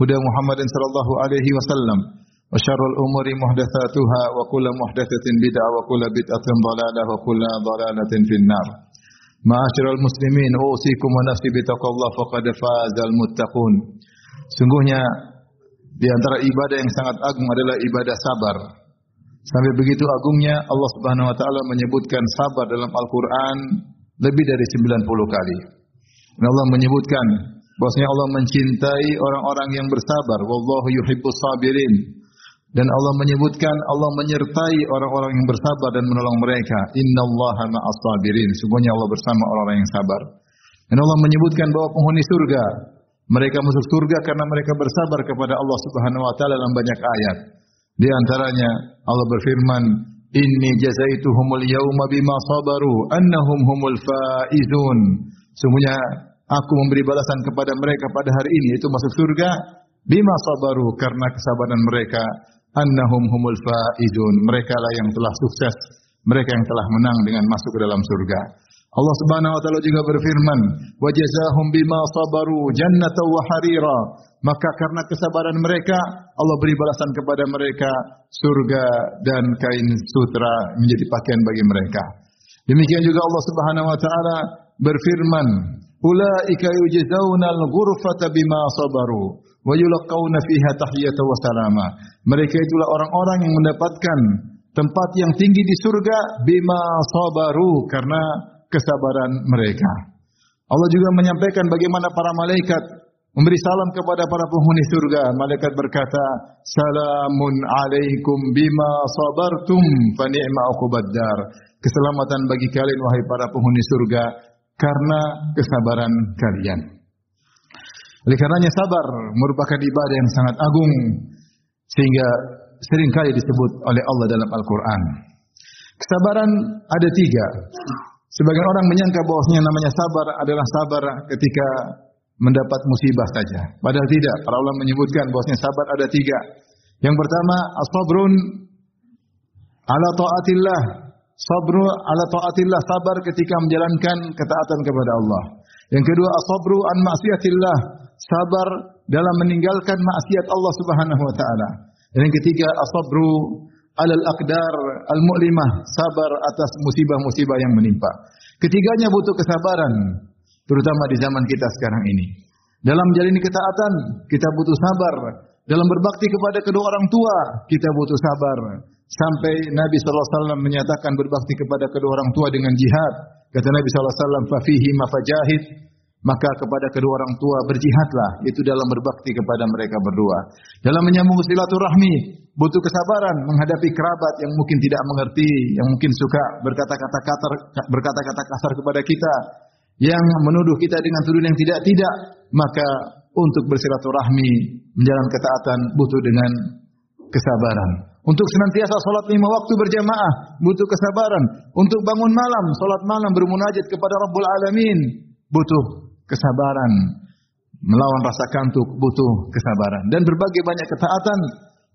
هدى محمد صلى الله عليه وسلم وشر الأمور محدثاتها وكل محدثة بدعة وكل بدعة ضلالة وكل ضلالة في النار معاشر المسلمين أوصيكم ونفسي بتقوى الله فقد فاز المتقون Sungguhnya di antara ibadah yang sangat agung adalah ibadah sabar. Sampai begitu agungnya Allah Subhanahu wa taala menyebutkan sabar dalam Al-Qur'an lebih dari 90 kali. Dan Allah menyebutkan bahwasanya Allah mencintai orang-orang yang bersabar. Wallahu yuhibbus sabirin. Dan Allah menyebutkan Allah menyertai orang-orang yang bersabar dan menolong mereka. Innallaha ma'as sabirin. Sungguhnya Allah bersama orang-orang yang sabar. Dan Allah menyebutkan bahwa penghuni surga mereka masuk surga karena mereka bersabar kepada Allah Subhanahu wa taala dalam banyak ayat. Di antaranya Allah berfirman, "Inni jazaituhumul yauma bima sabaru annahum humul faizun." Sungguhnya aku memberi balasan kepada mereka pada hari ini itu masuk surga bima sabaru karena kesabaran mereka annahum humul faizun. Mereka lah yang telah sukses, mereka yang telah menang dengan masuk ke dalam surga. Allah Subhanahu wa taala juga berfirman, "Wa jazaahum bima sabaru jannatan wa harira." Maka karena kesabaran mereka, Allah beri balasan kepada mereka surga dan kain sutra menjadi pakaian bagi mereka. Demikian juga Allah Subhanahu wa taala berfirman, "Ulaika yujzauna al-ghurfata bima sabaru wa yulqauna fiha wa salama." Mereka itulah orang-orang yang mendapatkan tempat yang tinggi di surga bima sabaru karena kesabaran mereka. Allah juga menyampaikan bagaimana para malaikat memberi salam kepada para penghuni surga. Malaikat berkata, "Salamun alaikum bima sabartum fa ni'ma uqbaddar." Keselamatan bagi kalian wahai para penghuni surga karena kesabaran kalian. Oleh karenanya sabar merupakan ibadah yang sangat agung sehingga sering kali disebut oleh Allah dalam Al-Qur'an. Kesabaran ada tiga. Sebagian orang menyangka bahwasanya namanya sabar adalah sabar ketika mendapat musibah saja. Padahal tidak. Para ulama menyebutkan bahwasanya sabar ada tiga. Yang pertama, as-sabrun ala taatillah. Sabru ala taatillah, sabar ketika menjalankan ketaatan kepada Allah. Yang kedua, as-sabru an maksiatillah, sabar dalam meninggalkan maksiat Allah Subhanahu wa taala. Dan yang ketiga, as-sabru alal aqdar al-mu'limah, sabar atas musibah-musibah yang menimpa. Ketiganya butuh kesabaran, terutama di zaman kita sekarang ini. Dalam menjalani ketaatan, kita butuh sabar. Dalam berbakti kepada kedua orang tua, kita butuh sabar. Sampai Nabi SAW menyatakan berbakti kepada kedua orang tua dengan jihad. Kata Nabi SAW, fafihi mafajahid, maka kepada kedua orang tua berjihadlah itu dalam berbakti kepada mereka berdua. Dalam menyambung silaturahmi butuh kesabaran menghadapi kerabat yang mungkin tidak mengerti, yang mungkin suka berkata-kata kasar berkata-kata kasar kepada kita, yang menuduh kita dengan tuduhan yang tidak-tidak, maka untuk bersilaturahmi menjalankan ketaatan butuh dengan kesabaran. Untuk senantiasa salat lima waktu berjamaah butuh kesabaran. Untuk bangun malam, salat malam bermunajat kepada Rabbul Alamin butuh kesabaran. Melawan rasa kantuk butuh kesabaran dan berbagai banyak ketaatan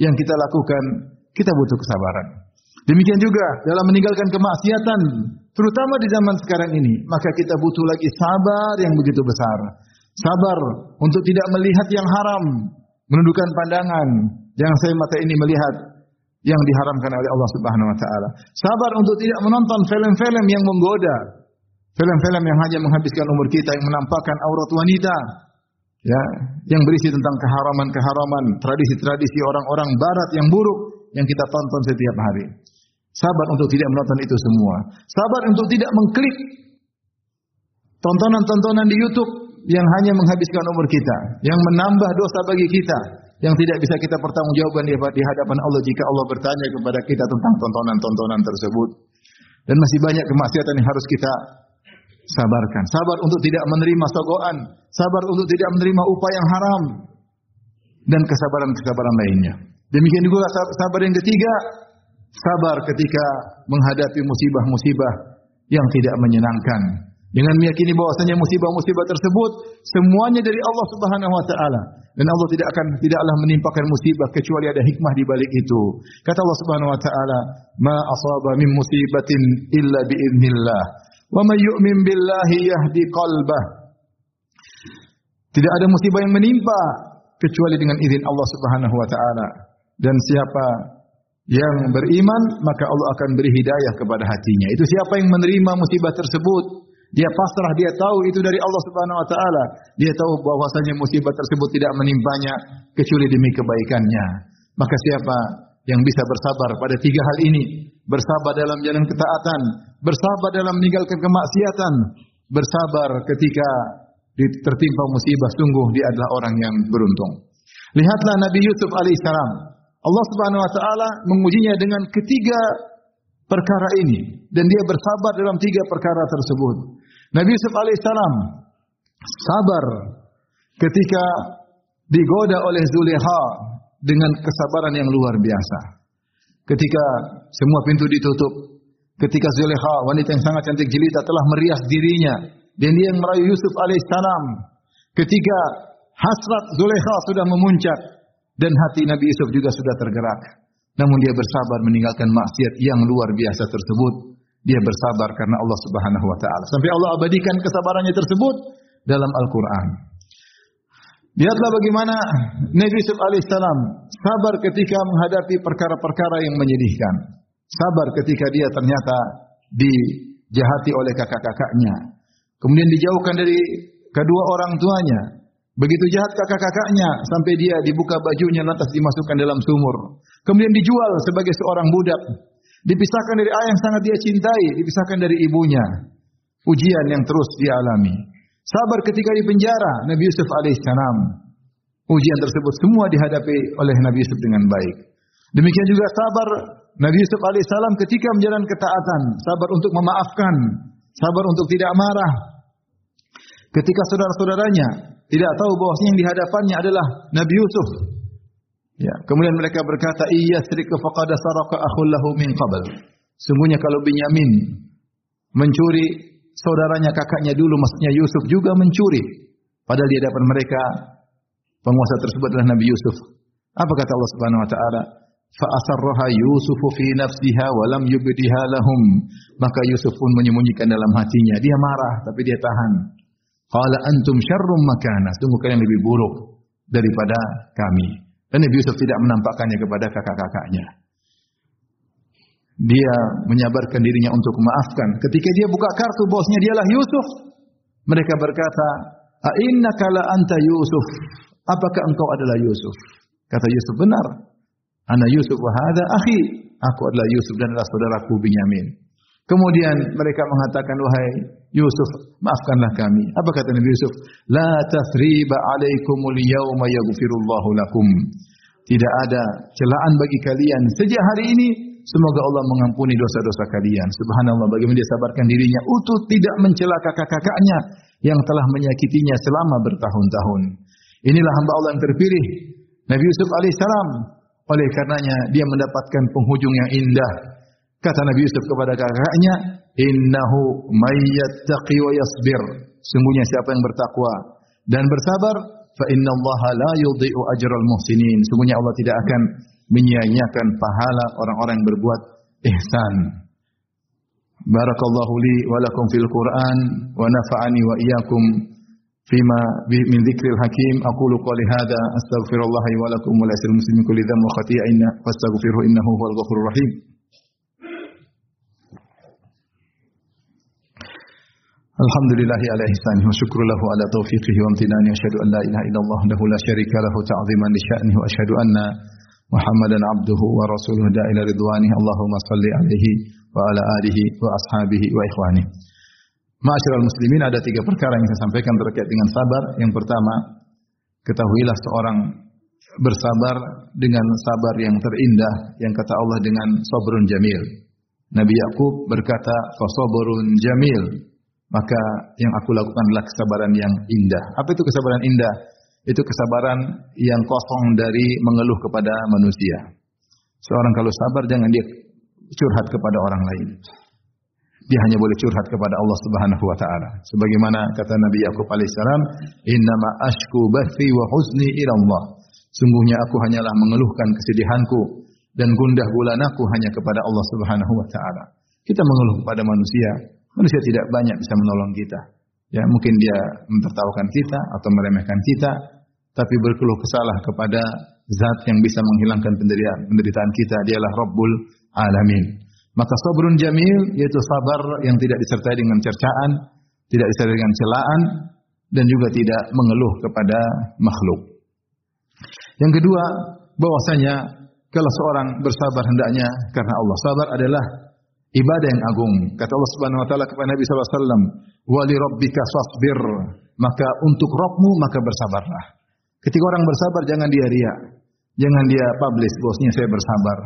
yang kita lakukan kita butuh kesabaran. Demikian juga dalam meninggalkan kemaksiatan, terutama di zaman sekarang ini, maka kita butuh lagi sabar yang begitu besar. Sabar untuk tidak melihat yang haram, menundukkan pandangan, jangan saya mata ini melihat yang diharamkan oleh Allah Subhanahu wa taala. Sabar untuk tidak menonton film-film yang menggoda, film-film yang hanya menghabiskan umur kita yang menampakkan aurat wanita, ya, yang berisi tentang keharaman-keharaman, tradisi-tradisi orang-orang barat yang buruk yang kita tonton setiap hari. Sabar untuk tidak menonton itu semua. Sabar untuk tidak mengklik tontonan-tontonan di YouTube yang hanya menghabiskan umur kita, yang menambah dosa bagi kita, yang tidak bisa kita pertanggungjawabkan di hadapan Allah jika Allah bertanya kepada kita tentang tontonan-tontonan tersebut. Dan masih banyak kemaksiatan yang harus kita sabarkan. Sabar untuk tidak menerima sogoan. Sabar untuk tidak menerima upah yang haram. dan kesabaran-kesabaran lainnya. Demikian juga sabar yang ketiga, sabar ketika menghadapi musibah-musibah yang tidak menyenangkan. Dengan meyakini bahwasanya musibah-musibah tersebut semuanya dari Allah Subhanahu wa taala dan Allah tidak akan tidaklah menimpakan musibah kecuali ada hikmah di balik itu. Kata Allah Subhanahu wa taala, "Ma asaba min musibatin illa bi idznillah, wa may yu'min billahi yahdi qalbah." Tidak ada musibah yang menimpa kecuali dengan izin Allah Subhanahu wa taala. Dan siapa yang beriman, maka Allah akan beri hidayah kepada hatinya. Itu siapa yang menerima musibah tersebut, dia pasrah, dia tahu itu dari Allah Subhanahu wa taala. Dia tahu bahwasanya musibah tersebut tidak menimpanya kecuali demi kebaikannya. Maka siapa yang bisa bersabar pada tiga hal ini? Bersabar dalam jalan ketaatan, bersabar dalam meninggalkan kemaksiatan, bersabar ketika tertimpa musibah, sungguh dia adalah orang yang beruntung. Lihatlah Nabi Yusuf alaihissalam. Allah Subhanahu wa taala mengujinya dengan ketiga perkara ini dan dia bersabar dalam tiga perkara tersebut. Nabi Yusuf alaihissalam sabar ketika digoda oleh Zulekha dengan kesabaran yang luar biasa. Ketika semua pintu ditutup, ketika Zulekha wanita yang sangat cantik jelita telah merias dirinya dan dia yang merayu Yusuf alaihissalam. Ketika hasrat Zulekha sudah memuncak dan hati Nabi Yusuf juga sudah tergerak. Namun dia bersabar meninggalkan maksiat yang luar biasa tersebut dia bersabar karena Allah Subhanahu wa taala. Sampai Allah abadikan kesabarannya tersebut dalam Al-Qur'an. Lihatlah bagaimana Nabi Yusuf alaihissalam sabar ketika menghadapi perkara-perkara yang menyedihkan. Sabar ketika dia ternyata dijahati oleh kakak-kakaknya. Kemudian dijauhkan dari kedua orang tuanya. Begitu jahat kakak-kakaknya sampai dia dibuka bajunya lantas dimasukkan dalam sumur. Kemudian dijual sebagai seorang budak Dipisahkan dari ayah yang sangat dia cintai, dipisahkan dari ibunya. Ujian yang terus dia alami. Sabar ketika di penjara Nabi Yusuf alaihissalam. Ujian tersebut semua dihadapi oleh Nabi Yusuf dengan baik. Demikian juga sabar Nabi Yusuf alaihissalam ketika menjalankan ketaatan, sabar untuk memaafkan, sabar untuk tidak marah. Ketika saudara-saudaranya tidak tahu bahwa yang dihadapannya adalah Nabi Yusuf, Ya, kemudian mereka berkata, "Iya srika faqad saraka akhul lahu min qabl." Sungguhnya kalau Binyamin mencuri saudaranya kakaknya dulu maksudnya Yusuf juga mencuri. Padahal di hadapan mereka penguasa tersebut adalah Nabi Yusuf. Apa kata Allah Subhanahu wa taala? Fa asarraha Yusuf fi nafsiha wa lam yubdiha lahum. Maka Yusuf pun menyembunyikan dalam hatinya. Dia marah tapi dia tahan. Qala antum syarrum makana. Sungguh kalian lebih buruk daripada kami. Dan Nabi Yusuf tidak menampakkannya kepada kakak-kakaknya. Dia menyabarkan dirinya untuk memaafkan. Ketika dia buka kartu bosnya dialah Yusuf. Mereka berkata, "Inna kala anta Yusuf?" Apakah engkau adalah Yusuf? Kata Yusuf, "Benar. Ana Yusuf wa hadha akhi." Aku adalah Yusuf dan adalah saudaraku Binyamin. Kemudian mereka mengatakan, "Wahai Yusuf, maafkanlah kami." Apa kata Nabi Yusuf? "La tasriba alaikumul yawma yaghfirullahu lakum." Tidak ada celaan bagi kalian. Sejak hari ini semoga Allah mengampuni dosa-dosa kalian. Subhanallah bagaimana dia sabarkan dirinya utuh tidak mencela kakak-kakaknya yang telah menyakitinya selama bertahun-tahun. Inilah hamba Allah yang terpilih. Nabi Yusuf alaihissalam. Oleh karenanya dia mendapatkan penghujung yang indah. Kata Nabi Yusuf kepada kakaknya, "Innahu mayyattaqi wa yasbir." Sungguhnya siapa yang bertakwa dan bersabar, fa inna Allah la yudhi'u ajral muhsinin. Sungguhnya Allah tidak akan menyia-nyiakan pahala orang-orang yang berbuat ihsan. Barakallahu li wa lakum fil Qur'an wa nafa'ani wa iyyakum fima min dzikril hakim aqulu qali hadza astaghfirullah wa lakum wa lisal muslimin kulli dhanbin wa khati'in Alhamdulillahi ala ihsani ala taufiqihi wa amtinani. Wa syahadu an illallah lahu la syarika lahu ta'ziman li anna Muhammadan abduhu wa rasuluhu. Da'ila ridwani. Allahumma salli alaihi wa ala alihi wa ashabihi wa Ma'asyiral muslimin ada tiga perkara yang saya sampaikan terkait dengan sabar. Yang pertama ketahuilah seorang bersabar dengan sabar yang terindah yang kata Allah dengan sabrun jamil. Nabi Yakub berkata fasabrun jamil maka yang aku lakukan adalah kesabaran yang indah. Apa itu kesabaran indah? itu kesabaran yang kosong dari mengeluh kepada manusia. Seorang kalau sabar jangan dia curhat kepada orang lain. Dia hanya boleh curhat kepada Allah Subhanahu wa taala. Sebagaimana kata Nabi Yakub alaihissalam, "Innama ashku bathi wa huzni ila Allah." Sungguhnya aku hanyalah mengeluhkan kesedihanku dan gundah gulanaku hanya kepada Allah Subhanahu wa taala. Kita mengeluh kepada manusia, manusia tidak banyak bisa menolong kita. Ya, mungkin dia mentertawakan kita atau meremehkan kita, tapi berkeluh kesalah kepada zat yang bisa menghilangkan penderitaan, penderitaan kita, dialah Rabbul Alamin. Maka sabrun jamil yaitu sabar yang tidak disertai dengan cercaan, tidak disertai dengan celaan dan juga tidak mengeluh kepada makhluk. Yang kedua, bahwasanya kalau seorang bersabar hendaknya karena Allah. Sabar adalah ibadah yang agung. Kata Allah Subhanahu wa taala kepada Nabi sallallahu alaihi wasallam, "Wa li rabbika fasbir." Maka untuk Rabbmu maka bersabarlah. Ketika orang bersabar jangan dia ria. Jangan dia publish bosnya saya bersabar.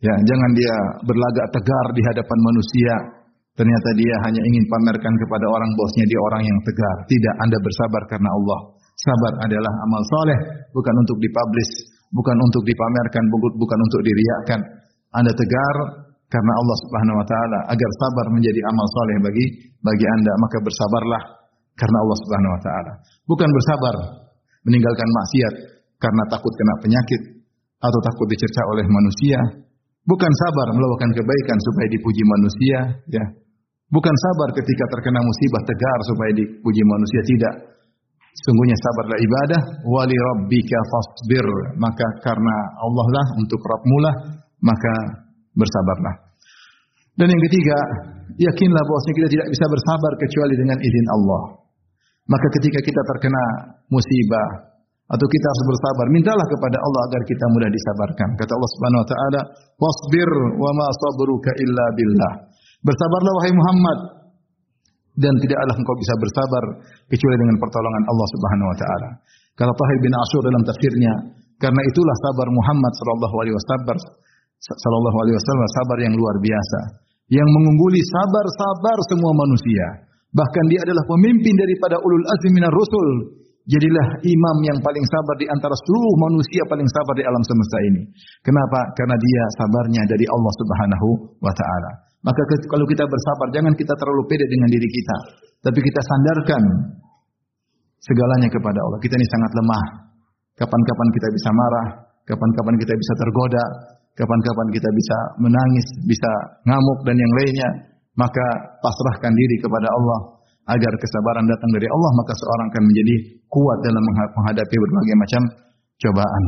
Ya, jangan dia berlagak tegar di hadapan manusia. Ternyata dia hanya ingin pamerkan kepada orang bosnya dia orang yang tegar. Tidak, Anda bersabar karena Allah. Sabar adalah amal soleh, bukan untuk dipublish, bukan untuk dipamerkan, bukan untuk diriakan. Anda tegar karena Allah Subhanahu wa taala agar sabar menjadi amal soleh bagi bagi Anda, maka bersabarlah karena Allah Subhanahu wa taala. Bukan bersabar meninggalkan maksiat karena takut kena penyakit atau takut dicerca oleh manusia Bukan sabar melakukan kebaikan supaya dipuji manusia, ya. Bukan sabar ketika terkena musibah tegar supaya dipuji manusia, tidak. Sungguhnya sabarlah ibadah, wali rabbika fasbir. Maka karena Allah lah untuk Rabbmu lah, maka bersabarlah. Dan yang ketiga, yakinlah bahwa kita tidak bisa bersabar kecuali dengan izin Allah. Maka ketika kita terkena musibah, atau kita harus bersabar. Mintalah kepada Allah agar kita mudah disabarkan. Kata Allah Subhanahu wa taala, "Wasbir wa ma sabruka illa billah." Bersabarlah wahai Muhammad dan tidaklah engkau bisa bersabar kecuali dengan pertolongan Allah Subhanahu wa taala. Kata Tahir bin Ashur dalam tafsirnya, karena itulah sabar Muhammad sallallahu alaihi wasallam sallallahu alaihi wasallam sabar yang luar biasa yang mengungguli sabar-sabar semua manusia. Bahkan dia adalah pemimpin daripada ulul azmi minar rusul Jadilah imam yang paling sabar di antara seluruh manusia paling sabar di alam semesta ini. Kenapa? Karena dia sabarnya dari Allah Subhanahu wa taala. Maka kalau kita bersabar jangan kita terlalu pede dengan diri kita, tapi kita sandarkan segalanya kepada Allah. Kita ini sangat lemah. Kapan-kapan kita bisa marah, kapan-kapan kita bisa tergoda, kapan-kapan kita bisa menangis, bisa ngamuk dan yang lainnya. Maka pasrahkan diri kepada Allah agar kesabaran datang dari Allah maka seorang akan menjadi kuat dalam menghadapi berbagai macam cobaan.